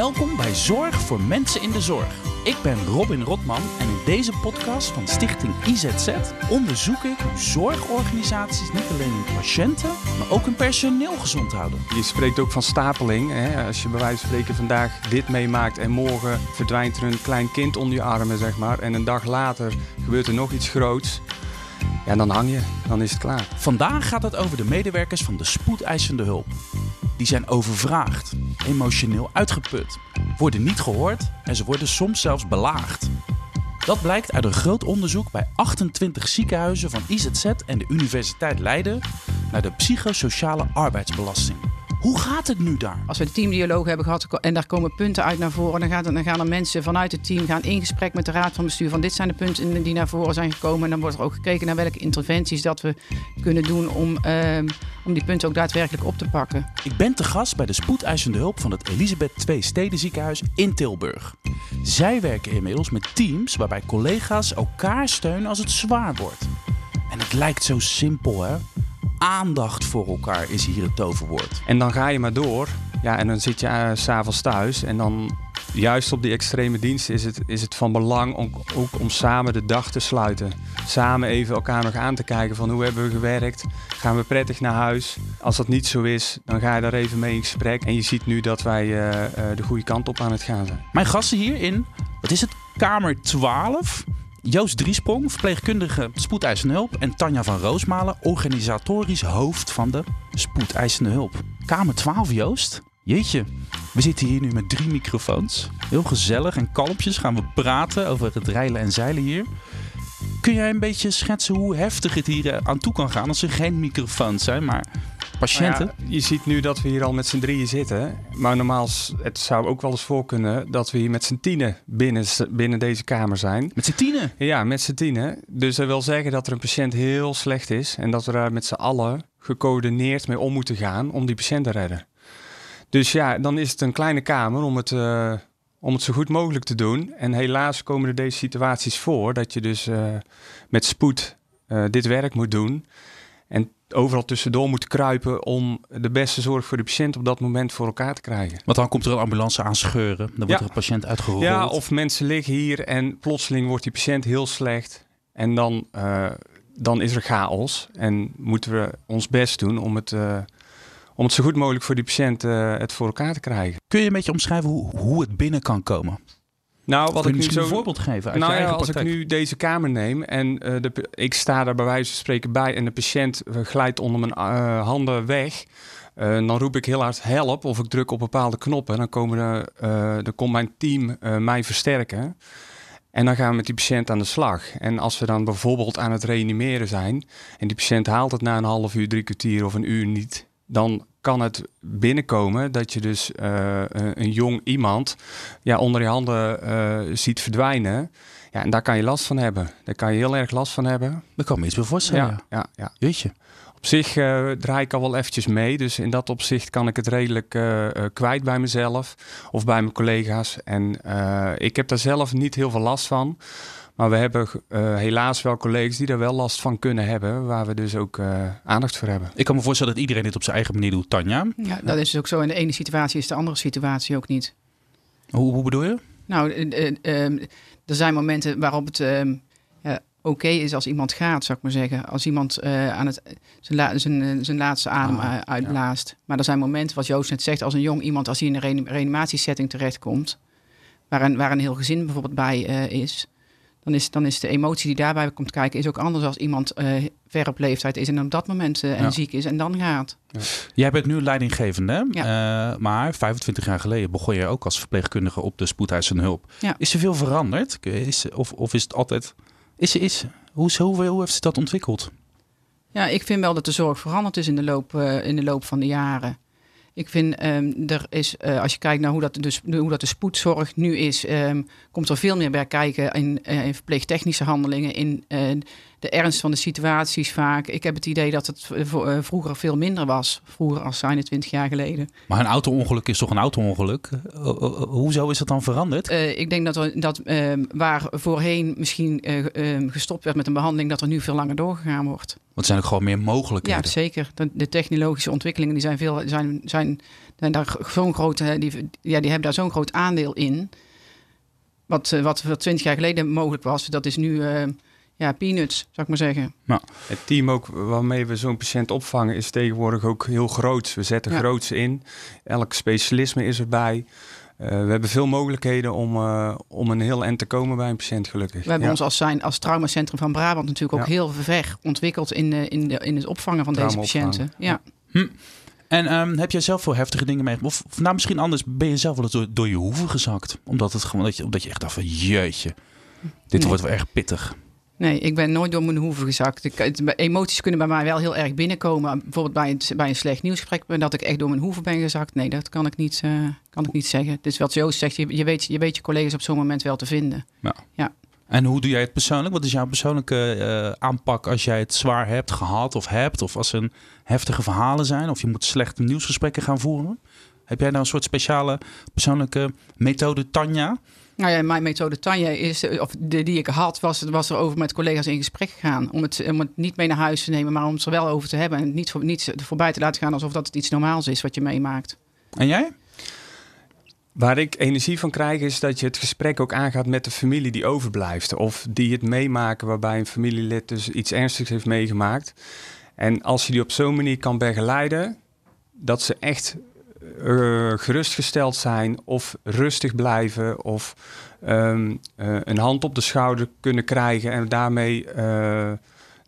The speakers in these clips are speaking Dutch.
Welkom bij Zorg voor Mensen in de Zorg. Ik ben Robin Rotman en in deze podcast van Stichting IZZ onderzoek ik hoe zorgorganisaties niet alleen hun patiënten, maar ook hun personeel gezond houden. Je spreekt ook van stapeling. Hè? Als je bij wijze van spreken vandaag dit meemaakt en morgen verdwijnt er een klein kind onder je armen, zeg maar. En een dag later gebeurt er nog iets groots. Ja, dan hang je. Dan is het klaar. Vandaag gaat het over de medewerkers van de spoedeisende hulp. Die zijn overvraagd, emotioneel uitgeput, worden niet gehoord en ze worden soms zelfs belaagd. Dat blijkt uit een groot onderzoek bij 28 ziekenhuizen van IZZ en de Universiteit Leiden naar de psychosociale arbeidsbelasting. Hoe gaat het nu daar? Als we de teamdialoog hebben gehad en daar komen punten uit naar voren, dan, gaat, dan gaan er mensen vanuit het team gaan in gesprek met de raad van bestuur van dit zijn de punten die naar voren zijn gekomen. En dan wordt er ook gekeken naar welke interventies dat we kunnen doen om, ehm, om die punten ook daadwerkelijk op te pakken. Ik ben te gast bij de spoedeisende hulp van het Elisabeth II Stedenziekenhuis in Tilburg. Zij werken inmiddels met teams waarbij collega's elkaar steunen als het zwaar wordt. En het lijkt zo simpel, hè? Aandacht voor elkaar is hier het toverwoord. En dan ga je maar door. Ja, en dan zit je uh, s'avonds thuis. En dan, juist op die extreme diensten, is het, is het van belang om, ook om samen de dag te sluiten. Samen even elkaar nog aan te kijken van hoe hebben we gewerkt. Gaan we prettig naar huis? Als dat niet zo is, dan ga je daar even mee in gesprek. En je ziet nu dat wij uh, uh, de goede kant op aan het gaan zijn. Mijn gasten hier in, wat is het, kamer 12... Joost Driesprong, verpleegkundige spoedeisende hulp. En Tanja van Roosmalen, organisatorisch hoofd van de spoedeisende hulp. Kamer 12, Joost. Jeetje, we zitten hier nu met drie microfoons. Heel gezellig en kalmpjes gaan we praten over het reilen en zeilen hier. Kun jij een beetje schetsen hoe heftig het hier aan toe kan gaan als er geen microfoons zijn, maar patiënten? Nou ja, je ziet nu dat we hier al met z'n drieën zitten. Maar normaal, het zou ook wel eens voor kunnen dat we hier met z'n tienen binnen, binnen deze kamer zijn. Met z'n tienen? Ja, met z'n tienen. Dus dat wil zeggen dat er een patiënt heel slecht is. En dat we daar met z'n allen gecoördineerd mee om moeten gaan om die patiënt te redden. Dus ja, dan is het een kleine kamer om het, uh, om het zo goed mogelijk te doen. En helaas komen er deze situaties voor dat je dus uh, met spoed uh, dit werk moet doen. En overal tussendoor moet kruipen om de beste zorg voor de patiënt op dat moment voor elkaar te krijgen. Want dan komt er een ambulance aanscheuren, dan wordt ja. er een patiënt uitgerold. Ja, of mensen liggen hier en plotseling wordt die patiënt heel slecht. En dan, uh, dan is er chaos en moeten we ons best doen om het, uh, om het zo goed mogelijk voor die patiënt uh, het voor elkaar te krijgen. Kun je een beetje omschrijven hoe, hoe het binnen kan komen? Nou, wat ik nu zo een voorbeeld geven uit nou je ja, eigen als ik nu deze kamer neem en uh, de, ik sta daar bij wijze van spreken bij en de patiënt glijdt onder mijn uh, handen weg, uh, dan roep ik heel hard help of ik druk op bepaalde knoppen. Dan, komen de, dan komt mijn team mij versterken. En dan gaan we met die patiënt aan de slag. En als we dan bijvoorbeeld aan het reanimeren zijn en die patiënt haalt het na een half uur, drie kwartier of een uur niet, dan kan het binnenkomen dat je dus uh, een jong iemand ja, onder je handen uh, ziet verdwijnen. Ja, en daar kan je last van hebben. Daar kan je heel erg last van hebben. Daar kan me iets bij voorstellen. Ja, ja, ja. Weet je. Op zich uh, draai ik al wel eventjes mee. Dus in dat opzicht kan ik het redelijk uh, uh, kwijt bij mezelf of bij mijn collega's. En ik heb daar zelf niet heel veel last van. Maar we hebben uh, helaas wel collega's die daar wel last van kunnen hebben, waar we dus ook uh, aandacht voor hebben. Ik kan me voorstellen dat iedereen dit op zijn eigen manier doet, Tanja. Ja, dat is ook zo. In de ene situatie is de andere situatie ook niet. Hoe, hoe bedoel je? Nou, uh, er zijn momenten waarop het ehm, ja, oké okay is als iemand gaat, zou ik maar zeggen. Als iemand eh, aan het zijn, la, zijn, zijn laatste adem ah, uitblaast. Ja. Maar er zijn momenten, wat Joost net zegt, als een jong iemand, als hij in een re reanimatiesetting terechtkomt, waar een, waar een heel gezin bijvoorbeeld bij is dan is, dan is de emotie die daarbij komt kijken is ook anders als iemand uh, ver op leeftijd is en op dat moment uh, en ja. ziek is en dan gaat. Ja. Jij bent nu leidinggevende, ja. uh, maar 25 jaar geleden begon je ook als verpleegkundige op de spoedeisende hulp. Is er veel veranderd? Is, of, of is het altijd... Is, is, hoe, hoe, hoe heeft zich dat ontwikkeld? Ja, ik vind wel dat de zorg veranderd is in de loop, in de loop van de jaren. Ik vind, um, er is, uh, als je kijkt naar hoe dat, dus, hoe dat de spoedzorg nu is, um, komt er veel meer bij kijken in, in verpleegtechnische handelingen, in uh, de ernst van de situaties vaak. Ik heb het idee dat het vroeger veel minder was, vroeger als zijn 20 jaar geleden. Maar een auto-ongeluk is toch een auto-ongeluk? Hoezo is dat dan veranderd? ik denk dat, er, dat um, waar voorheen misschien gestopt werd met een behandeling, dat er nu veel langer doorgegaan wordt. Want er zijn ook gewoon meer mogelijkheden. Ja, zeker. De, de technologische ontwikkelingen die zijn, veel, zijn, zijn daar zo'n grote, die, ja, die hebben daar zo'n groot aandeel in. Wat, wat voor twintig jaar geleden mogelijk was, dat is nu uh, ja, peanuts, zou ik maar zeggen. Nou, het team ook waarmee we zo'n patiënt opvangen is tegenwoordig ook heel groot. We zetten ja. groots in. Elk specialisme is erbij. Uh, we hebben veel mogelijkheden om, uh, om een heel eind te komen bij een patiënt, gelukkig. We hebben ja. ons als, zijn, als traumacentrum van Brabant natuurlijk ook ja. heel ver ontwikkeld in, in, de, in het opvangen van deze patiënten. Ja. Hm. En um, heb jij zelf veel heftige dingen meegemaakt? Of nou, misschien anders ben je zelf wel eens door, door je hoeven gezakt? Omdat, het gewoon, dat je, omdat je echt dacht van jeetje, dit nee. wordt wel erg pittig. Nee, ik ben nooit door mijn hoeven gezakt. Ik, emoties kunnen bij mij wel heel erg binnenkomen. Bijvoorbeeld bij een, bij een slecht nieuwsgesprek, dat ik echt door mijn hoeven ben gezakt. Nee, dat kan ik niet, uh, kan ik niet zeggen. Dus wat Joost zegt, je, je, weet, je weet je collega's op zo'n moment wel te vinden. Ja. ja. En hoe doe jij het persoonlijk? Wat is jouw persoonlijke uh, aanpak als jij het zwaar hebt gehad of hebt? Of als er een heftige verhalen zijn? Of je moet slechte nieuwsgesprekken gaan voeren? Heb jij nou een soort speciale persoonlijke methode, Tanja? Nou ja, mijn methode Tanja is, of de die ik had, was, was er over met collega's in gesprek gegaan. Om het, om het niet mee naar huis te nemen, maar om het er wel over te hebben. En niet, voor, niet voorbij te laten gaan alsof dat het iets normaals is wat je meemaakt. En jij? Waar ik energie van krijg is dat je het gesprek ook aangaat met de familie die overblijft. Of die het meemaken waarbij een familielid dus iets ernstigs heeft meegemaakt. En als je die op zo'n manier kan begeleiden, dat ze echt uh, gerustgesteld zijn of rustig blijven of um, uh, een hand op de schouder kunnen krijgen en daarmee uh,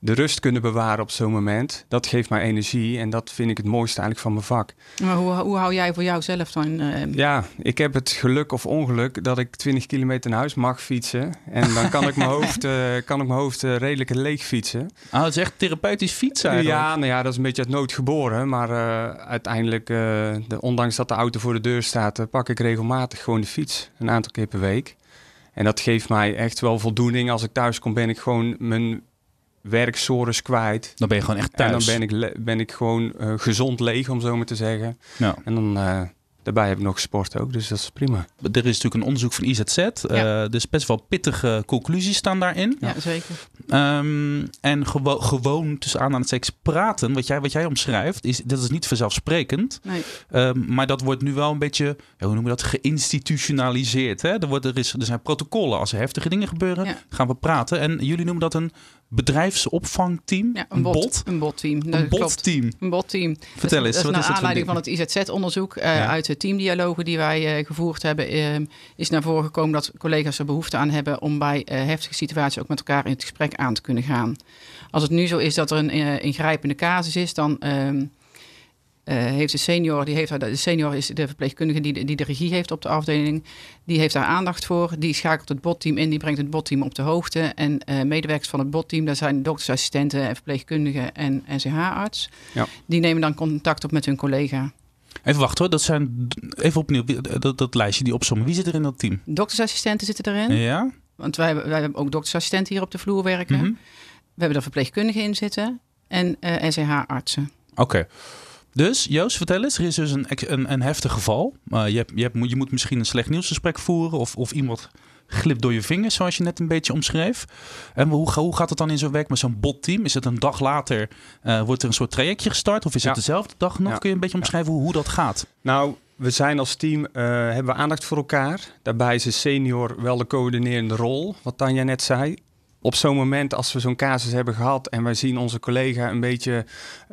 de rust kunnen bewaren op zo'n moment. Dat geeft mij energie en dat vind ik het mooiste eigenlijk van mijn vak. Maar hoe, hoe hou jij voor jouzelf dan? Ja, ik heb het geluk of ongeluk dat ik 20 kilometer naar huis mag fietsen. En dan kan ik mijn hoofd, kan ik mijn hoofd redelijk leeg fietsen. Ah, het is echt therapeutisch fietsen eigenlijk. Ja, nou ja, dat is een beetje uit nood geboren. Maar uh, uiteindelijk, uh, de, ondanks dat de auto voor de deur staat, uh, pak ik regelmatig gewoon de fiets. Een aantal keer per week. En dat geeft mij echt wel voldoening. Als ik thuis kom, ben ik gewoon mijn werksores kwijt. Dan ben je gewoon echt thuis. En dan ben ik, ben ik gewoon uh, gezond leeg, om zo maar te zeggen. Ja. En dan uh, daarbij heb ik nog sport ook, dus dat is prima. Er is natuurlijk een onderzoek van IZZ. Ja. Uh, dus best wel pittige conclusies staan daarin. Ja, zeker. Um, en gewo gewoon tussen aan aan het seks praten, wat jij, wat jij omschrijft, is, dat is niet vanzelfsprekend. Nee. Um, maar dat wordt nu wel een beetje, ja, hoe noem je dat, geïnstitutionaliseerd. Hè? Er, wordt, er, is, er zijn protocollen. Als er heftige dingen gebeuren, ja. gaan we praten. En jullie noemen dat een bedrijfsopvangteam? Ja, een, bot, bot. Een botteam. Een botteam. Een botteam. Vertel eens, dat, wat is naar aanleiding van het IZZ-onderzoek uh, ja. uit de teamdialogen die wij uh, gevoerd hebben, uh, is naar voren gekomen dat collega's er behoefte aan hebben om bij heftige situaties ook met elkaar in het gesprek aan te kunnen gaan. Als het nu zo is dat er een ingrijpende casus is, dan ehm, uh, heeft de senior, die heeft, de senior is de verpleegkundige die, die de regie heeft op de afdeling, die heeft daar aandacht voor. Die schakelt het botteam in, die brengt het botteam op de hoogte. En uh, medewerkers van het botteam, dat zijn doktersassistenten en verpleegkundigen en NCH-arts. Ja. Die nemen dan contact op met hun collega. Even wachten hoor, dat zijn even opnieuw dat, dat lijstje die opzommen. Wie zit er in dat team? Doktersassistenten zitten erin. Ja. Want wij, wij hebben ook doktersassistenten hier op de vloer werken. Mm -hmm. We hebben er verpleegkundigen in zitten en uh, NCH-artsen. Oké. Okay. Dus Joost, vertel eens. Er is dus een, een, een heftig geval. Uh, je, hebt, je, hebt, je moet misschien een slecht nieuwsgesprek voeren. Of, of iemand glipt door je vingers, zoals je net een beetje omschreef. En hoe, hoe gaat het dan in zo'n werk met zo'n botteam? Is het een dag later, uh, wordt er een soort trajectje gestart? Of is ja. het dezelfde dag nog? Ja. Kun je een beetje omschrijven hoe, hoe dat gaat? Nou, we zijn als team, uh, hebben we aandacht voor elkaar. Daarbij is de senior wel de coördinerende rol, wat Tanja net zei op zo'n moment, als we zo'n casus hebben gehad en wij zien onze collega een beetje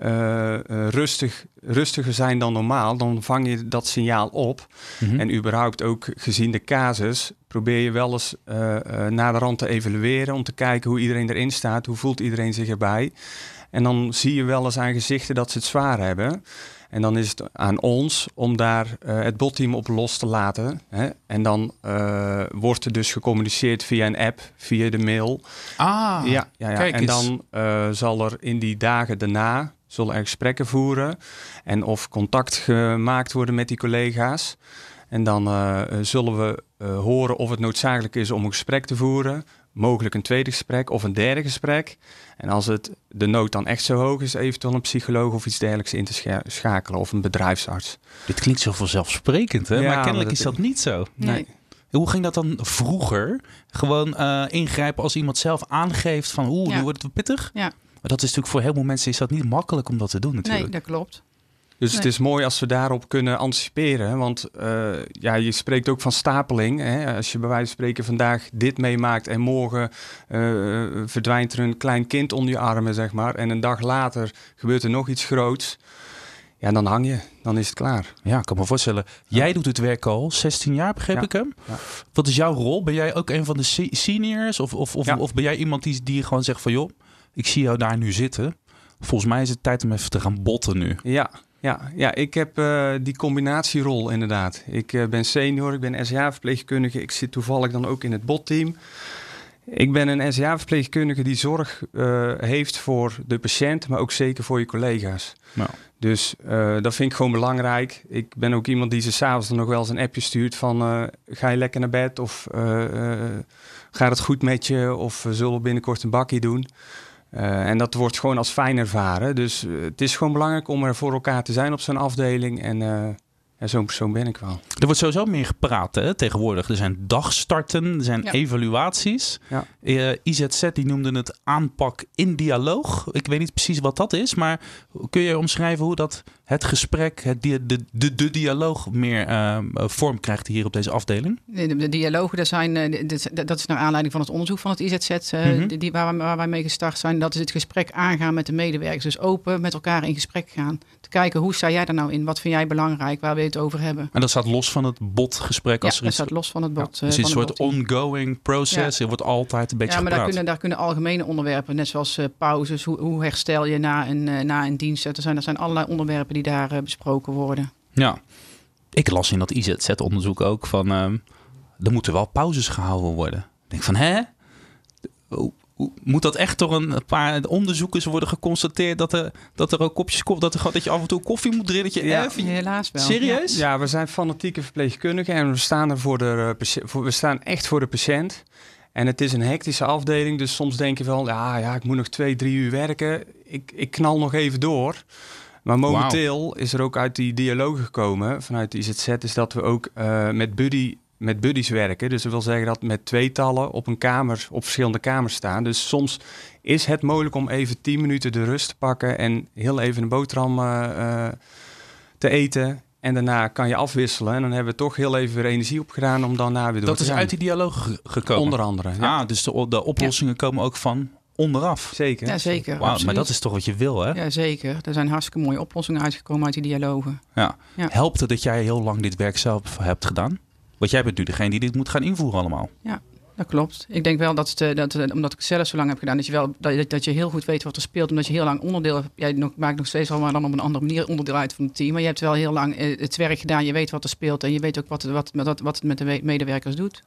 uh, uh, rustig, rustiger zijn dan normaal, dan vang je dat signaal op. Mm -hmm. En überhaupt ook gezien de casus, probeer je wel eens uh, naar de rand te evalueren om te kijken hoe iedereen erin staat, hoe voelt iedereen zich erbij. En dan zie je wel eens aan gezichten dat ze het zwaar hebben. En dan is het aan ons om daar uh, het botteam op los te laten. Hè? En dan uh, wordt er dus gecommuniceerd via een app, via de mail. Ah, ja, ja, ja. Kijk en dan uh, zal er in die dagen daarna zullen er gesprekken voeren en of contact gemaakt worden met die collega's. En dan zullen we horen of het noodzakelijk is om een gesprek te voeren mogelijk een tweede gesprek of een derde gesprek. En als het de nood dan echt zo hoog is, eventueel een psycholoog of iets dergelijks in te schakelen of een bedrijfsarts. Dit klinkt zo vanzelfsprekend, hè? Ja, maar kennelijk dat is dat niet zo. Nee. nee. Hoe ging dat dan vroeger? Gewoon uh, ingrijpen als iemand zelf aangeeft van oeh, ja. nu wordt het pittig? Ja. Maar dat is natuurlijk voor heel veel mensen is dat niet makkelijk om dat te doen natuurlijk. Nee, dat klopt. Dus het is mooi als we daarop kunnen anticiperen. Want eh, ja, je spreekt ook van stapeling. Hè? Als je bij wijze van spreken vandaag dit meemaakt en morgen eh, verdwijnt er een klein kind onder je armen, zeg maar. En een dag later gebeurt er nog iets groots. Ja, dan hang je. Dan is het klaar. Ja, ik kan me voorstellen. Jij doet het werk al 16 jaar, begreep Ja. ik hem. Ja. Wat is jouw rol? Ben jij ook een van de se- seniors? Of, of, of, Ja. of ben jij iemand die, die gewoon zegt van... joh, ik zie jou daar nu zitten. Volgens mij is het tijd om even te gaan botten nu. Ja, ja, ja ik heb eh, die combinatierol inderdaad. Ik eh, ben senior, ik ben SCA-verpleegkundige. Ik zit toevallig dan ook in het botteam. Ik ben een SCA-verpleegkundige die zorg eh, heeft voor de patiënt, maar ook zeker voor je collega's. Nou. Dus dat vind ik gewoon belangrijk. Ik ben ook iemand die ze s'avonds dan nog wel eens een appje stuurt van... ga je lekker naar bed of gaat het goed met je of zullen we binnenkort een bakje doen? Eh, en dat wordt gewoon als fijn ervaren. Dus eh, het is gewoon belangrijk om er voor elkaar te zijn op zo'n afdeling. En eh, ja, zo'n persoon ben ik wel. Er wordt sowieso meer gepraat hè, tegenwoordig. Er zijn dagstarten, er zijn Ja. evaluaties. Ja. Eh, IZZ die noemde het aanpak in dialoog. Ik weet niet precies wat dat is, maar kun je omschrijven hoe dat het gesprek, het de, de, de dialoog meer eh, vorm krijgt hier op deze afdeling? De, de, dialogen, daar zijn, eh, dat is naar aanleiding van het onderzoek van het IZZ, eh, Mhm. die, die- waar, wij mee gestart zijn. Dat is het gesprek aangaan met de medewerkers. Dus open met elkaar in gesprek gaan. Te kijken, hoe sta jij daar nou in? Wat vind jij belangrijk? Waar wil je het over hebben? En dat staat los van het botgesprek. Ja, Als er dat staat los van het bot. eh, dus een van het soort ongoing proces. Er wordt altijd een beetje Ja, maar daar kunnen, daar kunnen algemene onderwerpen, net zoals pauzes, hoe, hoe herstel je na een, na een dienst. Er zijn, er zijn allerlei onderwerpen die daar eh, besproken worden. Ja. Ik las in dat IZZ-onderzoek ook van... ehm, er moeten wel pauzes gehouden worden. Ik denk van, hè? Moet dat echt door een paar onderzoekers worden geconstateerd... dat er, dat er ook kopjes koffie... Dat, er, dat je af en toe koffie moet drinken? Dat je Ja. even- Helaas wel. Serieus? Ja, we zijn fanatieke verpleegkundigen en we staan er voor de eh. Voor, we staan echt voor de patiënt. En het is een hectische afdeling, dus soms denk je wel, ja, ja ik moet nog twee, drie uur werken. Ik, ik knal nog even door. Maar momenteel is er ook uit die dialoog gekomen vanuit de IZZ, is dat we ook eh, met, buddy, met buddies werken. Dus dat wil zeggen dat met tweetallen op een kamer, op verschillende kamers staan. Dus soms is het mogelijk om even tien minuten de rust te pakken en heel even een boterham eh, eh, te eten. En daarna kan je afwisselen. En dan hebben we toch heel even weer energie opgedaan om dan na weer door Dat te is gaan. uit die dialoog ge- gekomen? Onder andere. Ja. Ah, dus de, de oplossingen komen ook van onderaf. Zeker. Ja, zeker. Wauw, maar dat is toch wat je wil, hè? Ja, zeker. Er zijn hartstikke mooie oplossingen uitgekomen uit die dialogen. Ja. Ja. Helpt het dat jij heel lang dit werk zelf hebt gedaan? Want jij bent nu degene die dit moet gaan invoeren allemaal. Dat klopt. Ik denk wel dat, het, eh, dat eh, omdat ik het zelf zo lang heb gedaan, dat je, wel, dat, je- dat je heel goed weet wat er speelt. Omdat je heel lang onderdeel hebt. Jij nog, maakt nog steeds al maar dan op een andere manier onderdeel uit van het team. Maar je hebt wel heel lang eh, het werk gedaan. Je weet wat er speelt. En je weet ook wat, wat, wat, wat het met de we- medewerkers doet.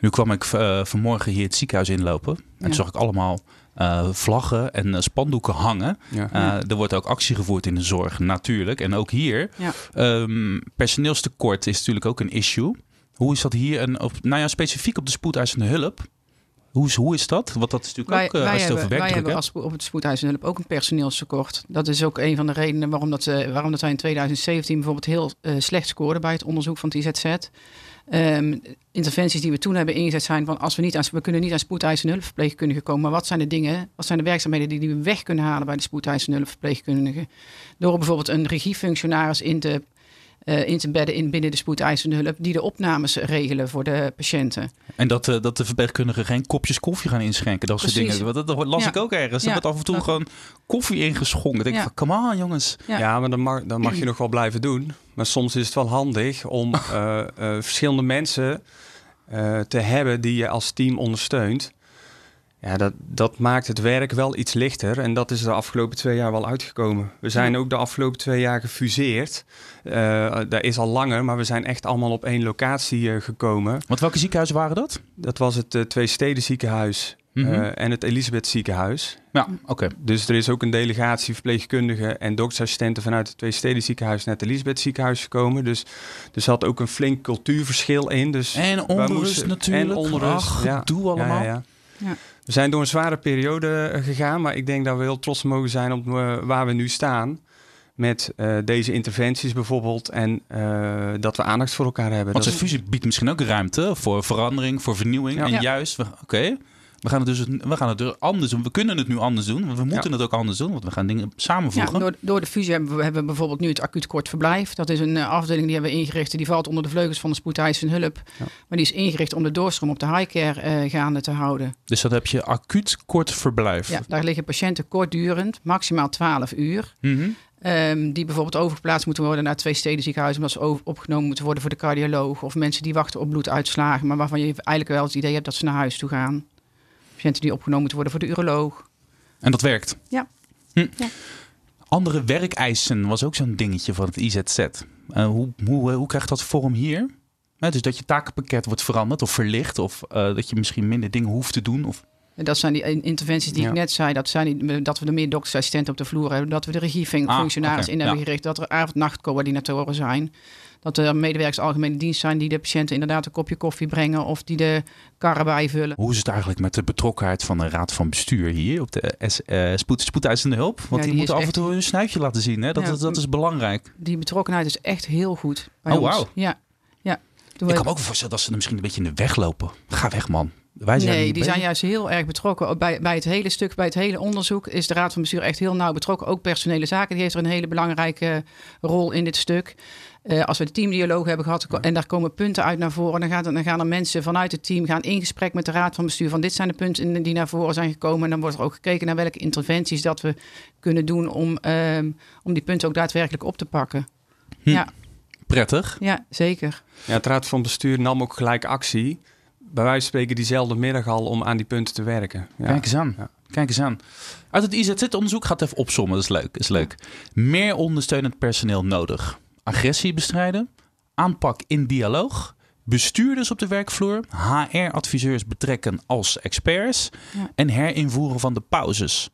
Nu kwam ik eh, vanmorgen hier het ziekenhuis inlopen. En Ja. toen zag ik allemaal eh, vlaggen en eh, spandoeken hangen. Ja. Er wordt ook actie gevoerd in de zorg, natuurlijk. En ook hier. Ehm, personeelstekort is natuurlijk ook een issue. Hoe is dat hier? En op, nou ja, specifiek op de spoedeisende hulp. Hoe is, hoe is dat? Want dat is natuurlijk ook, eh, als je het hebben, wij hebben als, op het spoedeisende hulp ook een personeelstekort. Dat is ook een van de redenen waarom, dat, waarom dat wij in 2017 bijvoorbeeld heel slecht scoorden bij het onderzoek van het IZZ. Ehm, interventies die we toen hebben ingezet zijn van als we niet aan, we kunnen niet aan spoedeisende hulpverpleegkundigen komen, maar wat zijn de dingen, wat zijn de werkzaamheden die, die we weg kunnen halen bij de spoedeisende hulpverpleegkundigen? Door bijvoorbeeld een regiefunctionaris in te, eh, in te bedden in, binnen de spoedeisende hulp, die de opnames regelen voor de patiënten. En dat, eh, dat de verpleegkundigen geen kopjes koffie gaan inschenken. Dat soort dingen. Want dat, dat las Ja. ik ook ergens. Er Ja. wordt af en toe Dat- gewoon koffie ingeschonken. Ik denk Ja. van, come on jongens. Ja. Ja, maar dat mag, dat mag je nog wel blijven doen. Maar soms is het wel handig om eh, eh, verschillende mensen eh, te hebben die je als team ondersteunt. Ja, dat, dat maakt het werk wel iets lichter. En dat is de afgelopen twee jaar wel uitgekomen. We zijn ook de afgelopen twee jaar gefuseerd. Eh dat is al langer, maar we zijn echt allemaal op één locatie eh, gekomen. Want welke ziekenhuizen waren dat? Dat was het eh, Twee Steden ziekenhuis Mhm. en het Elisabeth ziekenhuis. Ja, oké. Dus er is ook een delegatie verpleegkundigen en doktersassistenten vanuit het Twee Steden ziekenhuis naar het Elisabeth ziekenhuis gekomen. Dus er zat ook een flink cultuurverschil in. Dus En onrust moesten- natuurlijk. En onrust. Ach, ja. Ja, allemaal. ja. Ja. We zijn door een zware periode eh, gegaan, maar ik denk dat we heel trots mogen zijn op eh, waar we nu staan. Met eh, deze interventies bijvoorbeeld en eh, dat we aandacht voor elkaar hebben. Want Dat zo'n fusie biedt misschien ook ruimte voor verandering, voor vernieuwing. Ja. En Ja. juist, we- oké. We gaan het dus, we gaan het anders doen. We kunnen het nu anders doen. want We moeten het ook anders doen, want we gaan dingen Ja, samenvoegen. door, door de fusie hebben we hebben we bijvoorbeeld nu het acuut kort verblijf. Dat is een eh, afdeling die hebben we ingericht. Die valt onder de vleugels van de spoedeisende hulp. Ja. Maar die is ingericht om de doorstroom op de highcare eh gaande te houden. Dus dan heb je acuut kort verblijf. Ja, daar liggen patiënten kortdurend, maximaal 12 uur. Mhm. Ehm, die bijvoorbeeld overgeplaatst moeten worden naar twee steden ziekenhuizen. Omdat ze opgenomen moeten worden voor de cardioloog. Of mensen die wachten op bloeduitslagen. Maar waarvan je eigenlijk wel het idee hebt dat ze naar huis toe gaan. Patiënten die opgenomen moeten worden voor de uroloog. En dat werkt. Ja. Hm. Ja. Andere werkeisen was ook zo'n dingetje van het IZZ. Eh, hoe, hoe, hoe krijgt dat vorm hier? Dus dat je takenpakket wordt veranderd of verlicht. Of eh, dat je misschien minder dingen hoeft te doen. Of... En dat zijn die in- interventies die Ja. ik net zei. Dat, zijn die, dat we er meer doktersassistenten op de vloer hebben. Dat we de regiefunctionaris Ah, in hebben ja. gericht. Dat er avond-nachtcoördinatoren zijn. Dat er medewerkers algemene dienst zijn die de patiënten inderdaad een kopje koffie brengen. Of die de karren bijvullen. Hoe is het eigenlijk met de betrokkenheid van de raad van bestuur hier op de S, eh, spoed, spoedeisende hulp? Want Ja, die, die moeten af en toe een snuitje laten zien. Hè? Dat, dat, dat is belangrijk. Die betrokkenheid is echt heel goed bij Oh, wauw. Ja, ja. Ik kan me ook voorstellen dat ze er misschien een beetje in de weg lopen. Ga weg, man. Wij zijn nee, die bezig. zijn juist heel erg betrokken. Bij, bij het hele stuk, bij het hele onderzoek is de Raad van Bestuur echt heel nauw betrokken. Ook personele zaken, die heeft er een hele belangrijke rol in dit stuk. Eh, als we de teamdialoog hebben gehad en daar komen punten uit naar voren, dan, gaat, het- dan gaan er mensen vanuit het team gaan in gesprek met de Raad van Bestuur van dit zijn de punten die naar voren zijn gekomen. En dan wordt er ook gekeken naar welke interventies dat we kunnen doen om, ehm, om die punten ook daadwerkelijk op te pakken. Hm. Ja, Prettig. ja, zeker. Ja, het Raad van Bestuur nam ook gelijk actie. Bij wijze van spreken diezelfde middag al om aan die punten te werken. Ja. Kijk eens aan. Ja. Kijk eens aan. Uit het IZZ-onderzoek gaat even opzommen. Dat is leuk. Dat is leuk. Meer ondersteunend personeel nodig. Agressie bestrijden. Aanpak in dialoog. Bestuurders op de werkvloer. HR-adviseurs betrekken als experts. Ja. En herinvoeren van de pauzes.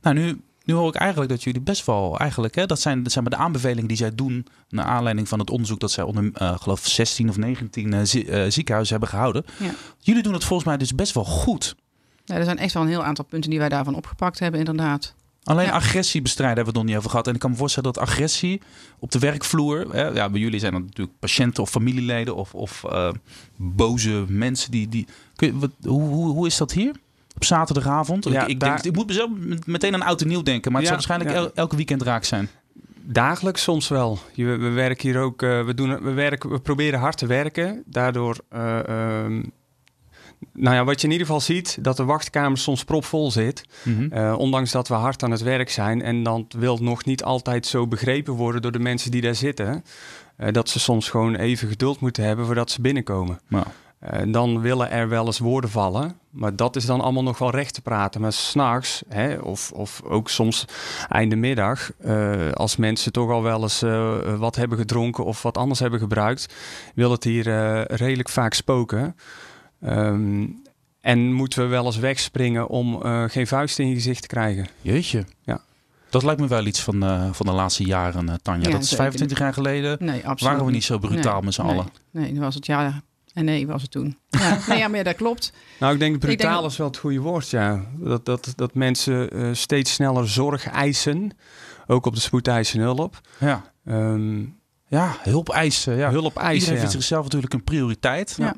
Nou, nu, nu hoor ik eigenlijk dat jullie best wel eigenlijk... Hè, dat, zijn, dat zijn maar de aanbevelingen die zij doen... naar aanleiding van het onderzoek dat zij onder, eh geloof 16 of 19 eh, zie- eh, ziekenhuizen hebben gehouden. Ja. Jullie doen het volgens mij dus best wel goed. Ja, er zijn echt wel een heel aantal punten die wij daarvan opgepakt hebben, inderdaad. Alleen Ja. agressie bestrijden hebben we het nog niet over gehad. En ik kan me voorstellen dat agressie op de werkvloer... Hè, ja, bij jullie zijn dat natuurlijk patiënten of familieleden... of, of boze mensen die... die kun je, wat, hoe, hoe, hoe is dat hier? Op zaterdagavond? Ja, ik, ik, daar- denk, ik moet mezelf meteen aan oud en nieuw denken... maar het zal waarschijnlijk el- elke weekend raak zijn. Dagelijks soms wel. Je, we werken hier ook, eh, we, doen, we, werken, we proberen hard te werken. Daardoor, eh, ehm, nou ja, wat je in ieder geval ziet, dat de wachtkamer soms propvol zit. Mhm. Eh, ondanks dat we hard aan het werk zijn. En dan wil nog niet altijd zo begrepen worden door de mensen die daar zitten. dat ze soms gewoon even geduld moeten hebben voordat ze binnenkomen. Nou, Eh, dan willen er wel eens woorden vallen. Maar dat is dan allemaal nog wel recht te praten. Maar s'nachts, of, of ook soms einde middag, eh, als mensen toch al wel eens eh, wat hebben gedronken of wat anders hebben gebruikt, wil het hier redelijk vaak spoken. Ehm, en moeten we wel eens wegspringen om eh, geen vuist in je gezicht te krijgen. jeetje. Ja. Dat lijkt me wel iets van, eh, van de laatste jaren, eh, Tanja. Ja, dat is zeker. 25 jaar geleden. Nee, absoluut. Waren we niet zo brutaal Nee, met z'n nee. allen. Nee, nu was het ja en nee was het toen. Ja, nee, ja maar ja, dat klopt. Nou, ik denk brutaal denk- is wel het goede woord, ja. Dat, dat, dat mensen eh, steeds sneller zorg eisen, ook op de spoedeisende hulp. Ja, Ehm, ja hulp eisen. Ja. hulp eisen, Iedereen ja. vindt zichzelf natuurlijk een prioriteit. Ja.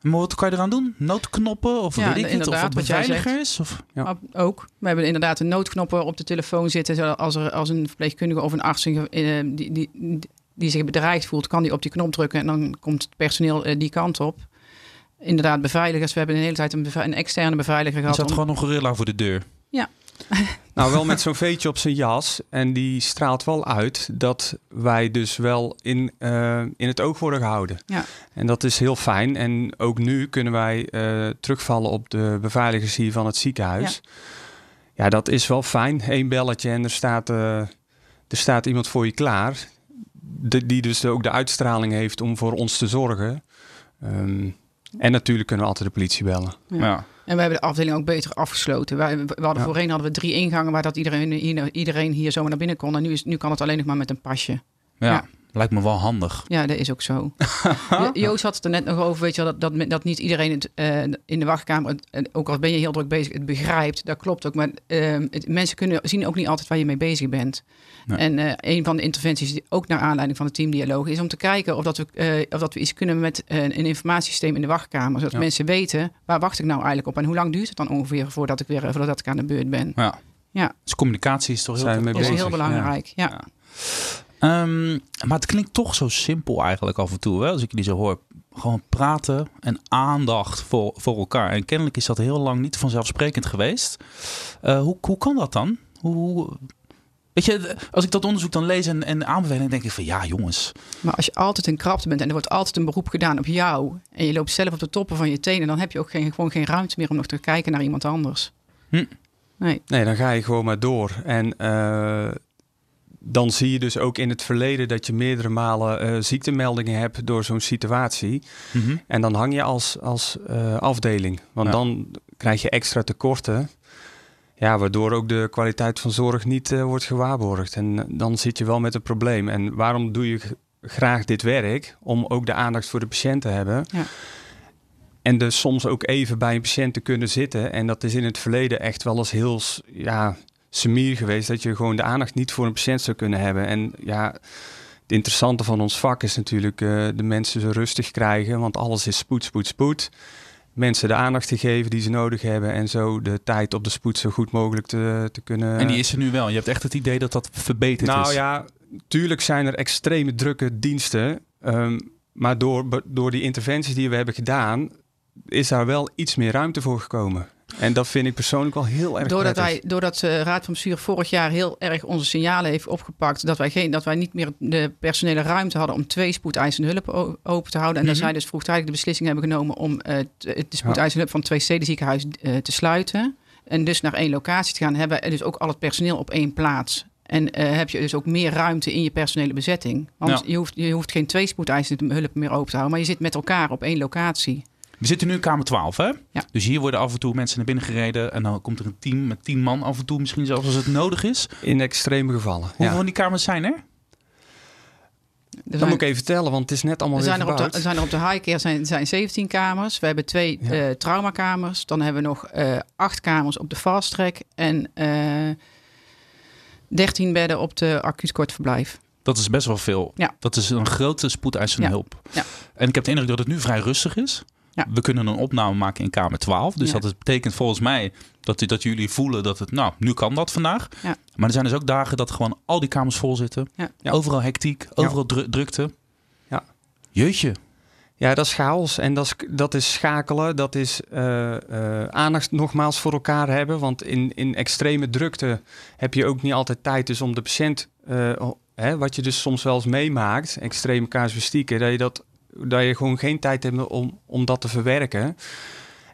Maar wat kan je eraan doen? Noodknoppen? Of Ja, weet ik het? Of inderdaad, wat wat jij zegt. beveiligers? Of... Ja. Ook- Ook. We hebben inderdaad een noodknoppen op de telefoon zitten. Als, er, als een verpleegkundige of een arts eh, die, die, die zich bedreigd voelt, kan die op die knop drukken en dan komt het personeel eh, die kant op. Inderdaad, beveiligers. We hebben de hele tijd een, beve- een externe beveiliger Er gehad. zat om- gewoon een gorilla voor de deur. Nou, wel met zo'n veetje op zijn jas. En die straalt wel uit dat wij dus wel in, eh, in het oog worden gehouden. Ja. En dat is heel fijn. En ook nu kunnen wij eh, terugvallen op de beveiligers hier van het ziekenhuis. Ja, dat is wel fijn. Eén belletje en er staat, eh, er staat iemand voor je klaar. De- die dus ook de uitstraling heeft om voor ons te zorgen. Ehm, en natuurlijk kunnen we altijd de politie bellen. Ja. Ja. En we hebben de afdeling ook beter afgesloten. Wij, we hadden Ja. Voorheen hadden we drie ingangen waar dat iedereen, hier- iedereen hier zomaar naar binnen kon. En nu, is, nu kan het alleen nog maar met een pasje. Ja. Lijkt me wel handig. Ja, dat is ook zo. Jo- Joost had het er net nog over, weet je wel, dat, dat, dat niet iedereen het eh, in de wachtkamer, en ook al ben je heel druk bezig, het begrijpt. Dat klopt ook. Maar ehm, het- mensen kunnen, zien ook niet altijd waar je mee bezig bent. Nee. En eh, een van de interventies, die ook naar aanleiding van de teamdialoog, is om te kijken of dat we, eh, of dat we iets kunnen met een informatiesysteem in de wachtkamer. Zodat Ja. mensen weten, waar wacht ik nou eigenlijk op en hoe lang duurt het dan ongeveer voordat ik weer voordat ik aan de beurt ben. Ja. Ja. Dus communicatie is toch heel Zijn we mee Dat is bezig, heel belangrijk. Ja. Ja. Ehm, maar het klinkt toch zo simpel eigenlijk af en toe, hè? als ik die zo hoor. Gewoon praten en aandacht voor, voor elkaar. En kennelijk is dat heel lang niet vanzelfsprekend geweest. Eh, hoe, hoe kan dat dan? Hoe, hoe- weet je, als ik dat onderzoek dan lees en, en aanbevel, dan denk ik van ja, jongens. Maar als je altijd een krapte bent en er wordt altijd een beroep gedaan op jou en je loopt zelf op de toppen van je tenen, dan heb je ook geen, gewoon geen ruimte meer om nog te kijken naar iemand anders. Hm. Nee. Nee, dan ga je gewoon maar door. En eh, dan zie je dus ook in het verleden dat je meerdere malen eh, ziektemeldingen hebt door zo'n situatie. Mhm. En dan hang je als, als eh, afdeling. Want Ja. dan krijg je extra tekorten. Ja, waardoor ook de kwaliteit van zorg niet eh, wordt gewaarborgd. En dan zit je wel met een probleem. En waarom doe je graag dit werk? Om ook de aandacht voor de patiënt te hebben. Ja. En dus soms ook even bij een patiënt te kunnen zitten. En dat is in het verleden echt wel eens heel ja, semier geweest. Dat je gewoon de aandacht niet voor een patiënt zou kunnen hebben. En ja, het interessante van ons vak is natuurlijk eh, de mensen zo rustig krijgen. Want alles is spoed, spoed, spoed. Mensen de aandacht te geven die ze nodig hebben. En zo de tijd op de spoed zo goed mogelijk te, te kunnen... En die is er nu wel. Je hebt echt het idee dat dat verbeterd nou is. ja, tuurlijk zijn er extreme drukke diensten. ehm, maar door, door die interventies die we hebben gedaan, is daar wel iets meer ruimte voor gekomen. En dat vind ik persoonlijk wel heel erg Doordat, prettig. wij, doordat de Raad van Bestuur vorig jaar heel erg onze signalen heeft opgepakt, dat wij, geen, dat wij niet meer de personele ruimte hadden om twee spoedeisende hulp open te houden. En dat Mhm. zij dus vroegtijdig de beslissing hebben genomen om eh, t- de spoedeisende hulp van twee stedenziekenhuizen eh, te sluiten. En dus naar één locatie te gaan, hebben we dus ook al het personeel op één plaats. En eh, heb je dus ook meer ruimte in je personele bezetting. Want Ja. je, hoeft, je hoeft geen twee spoedeisende hulp meer open te houden, maar je zit met elkaar op één locatie. We zitten nu in kamer 12, hè? Ja. Dus hier worden af en toe mensen naar binnen gereden. En dan komt er een team met tien man af en toe, misschien zelfs als het nodig is. In extreme gevallen. Hoeveel Ja. van die kamers zijn er? Er Dat zijn- moet ik even tellen, want het is net allemaal Er weer zijn er, op de, verbouwd. er zijn er op de high care zijn, zijn 17 kamers. We hebben twee Ja. eh, traumakamers. Dan hebben we nog eh, acht kamers op de fast track. En eh 13 bedden op de acuut kortverblijf. Dat is best wel veel. Ja. Dat is een grote spoedeisende Ja. hulp. Ja. En ik heb de indruk dat het nu vrij rustig is. Ja. We kunnen een opname maken in kamer 12. Dus Ja. dat het betekent volgens mij dat, dat jullie voelen dat het... Nou, nu kan dat vandaag. Ja. Maar er zijn dus ook dagen dat gewoon al die kamers vol zitten. Ja. Ja. Overal hectiek, overal dru- drukte. Ja. Jeetje. Ja, dat is chaos. En dat is, dat is schakelen. Dat is eh, eh, aandacht nogmaals voor elkaar hebben. Want in, in extreme drukte heb je ook niet altijd tijd dus om de patiënt... eh, hè, wat je dus soms wel eens meemaakt, extreme casuïstieken... dat je, dat, dat je gewoon geen tijd hebt om, om dat te verwerken.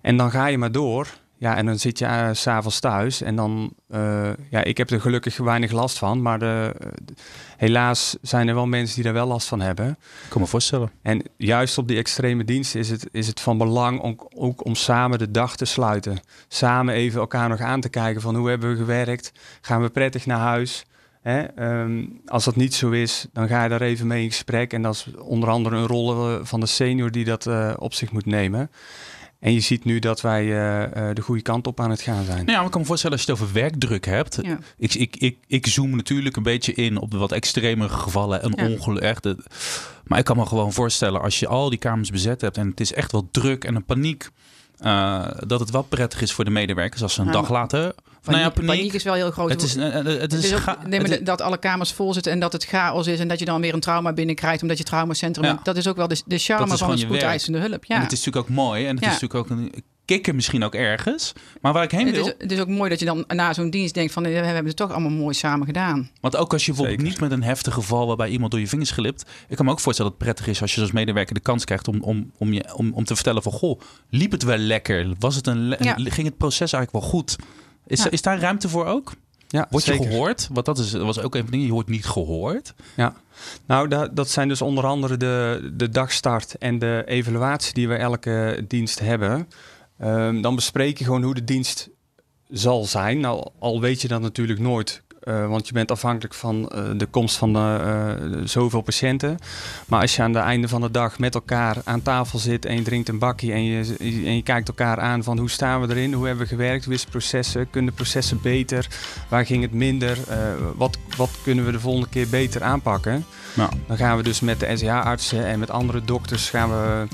En dan ga je maar door. Ja, en dan zit je eh, s s'avonds thuis. En dan... eh, ja, ik heb er gelukkig weinig last van. Maar de, helaas zijn er wel mensen die daar wel last van hebben. Ik kan me voorstellen. En juist op die extreme diensten is het, is het van belang om, ook om samen de dag te sluiten. Samen even elkaar nog aan te kijken van hoe hebben we gewerkt? Gaan we prettig naar huis? Hè? Ehm, als dat niet zo is, dan ga je daar even mee in gesprek. En dat is onder andere een rol eh, van de senior die dat eh, op zich moet nemen. En je ziet nu dat wij eh, eh, de goede kant op aan het gaan zijn. Nou ja, maar ik kan me voorstellen als je het over werkdruk hebt. Ja. Ik, ik, ik, ik zoom natuurlijk een beetje in op de wat extremere gevallen en Ja. ongeluk. Echt, het- maar ik kan me gewoon voorstellen als je al die kamers bezet hebt en het is echt wel druk en een paniek. eh, dat het wel prettig is voor de medewerkers als ze een Ja, dag later. Paniek, nou ja, paniek. paniek is wel heel groot. het is, eh, eh, het is, ook- nee, maar het dat alle kamers vol zitten en dat het chaos is en dat je dan weer een trauma binnenkrijgt omdat je traumacentrum Ja. bent. Dat is ook wel de, de charme Dat is van een gewoon je spoedeisende hulp. En Ja. het is natuurlijk ook mooi en het Ja. is natuurlijk ook een kikker misschien ook ergens. Maar waar ik heen het, wil, is, het is ook mooi dat je dan na zo'n dienst denkt van eh, we hebben het toch allemaal mooi samen gedaan. Want ook als je bijvoorbeeld Zeker. niet met een heftig geval waarbij iemand door je vingers glipt. Ik kan me ook voorstellen dat het prettig is als je als medewerker de kans krijgt om, om, om, je, om, om te vertellen van goh, liep het wel lekker? Was het een Ja. Ging het proces eigenlijk wel goed? Is, Ja. is daar ruimte voor ook? Ja, Word je zeker. gehoord? Want dat is, dat was ook een van de dingen, je wordt niet gehoord. Ja, nou dat, dat zijn dus onder andere de, de dagstart en de evaluatie die we elke dienst hebben. Ehm, dan bespreek je gewoon hoe de dienst zal zijn. Nou, al weet je dat natuurlijk nooit. Eh, eh, want je bent afhankelijk van eh, de komst van de, zoveel patiënten. Maar als je aan het einde van de dag met elkaar aan tafel zit en je drinkt een bakje en je, en je kijkt elkaar aan van hoe staan we erin, hoe hebben we gewerkt, hoe is het processen, kunnen de processen beter, waar ging het minder, wat, wat kunnen we de volgende keer beter aanpakken. Nou. Dan gaan we dus met de SEH-artsen en met andere dokters gaan we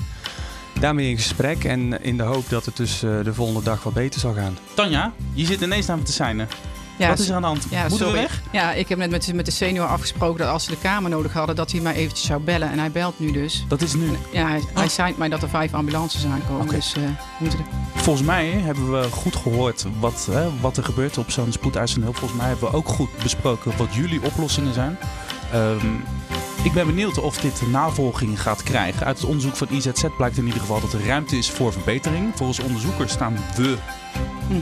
daarmee in gesprek en in de hoop dat het dus eh, de volgende dag wat beter zal gaan. Tanja, je zit ineens naar me te zijn. Ja, Wat is er aan de hand? Ja, Moeten we weg? Ja, ik heb net met, met de senior afgesproken dat als ze de kamer nodig hadden, dat hij mij eventjes zou bellen. En hij belt nu dus. Dat is nu? Ja, hij, oh. hij mij dat er vijf ambulances aankomen. Okay. Dus, uh, moeten Volgens mij hebben we goed gehoord wat, hè, wat er gebeurt op zo'n spoedeisende hulp. Volgens mij hebben we ook goed besproken wat jullie oplossingen zijn. Um, ik ben benieuwd of dit navolging gaat krijgen. Uit het onderzoek van IZZ blijkt in ieder geval dat er ruimte is voor verbetering. Volgens onderzoekers staan we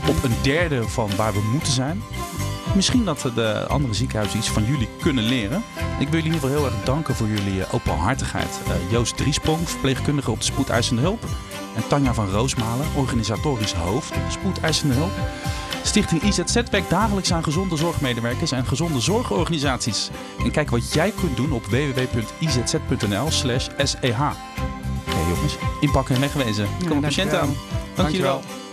op een derde van waar we moeten zijn. Misschien dat de andere ziekenhuizen iets van jullie kunnen leren. Ik wil jullie in ieder geval heel erg danken voor jullie eh, openhartigheid. Uh, Joost Driesprong, verpleegkundige op de spoedeisende hulp. En Tanja van Roosmalen, organisatorisch hoofd spoedeisende hulp. Stichting IZZ werkt dagelijks aan gezonde zorgmedewerkers en gezonde zorgorganisaties. En kijk wat jij kunt doen op www.izz.nl slash SEH. Oké jongens, inpakken en wegwezen. Er komen patiënten aan. Dankjewel. Dankjewel.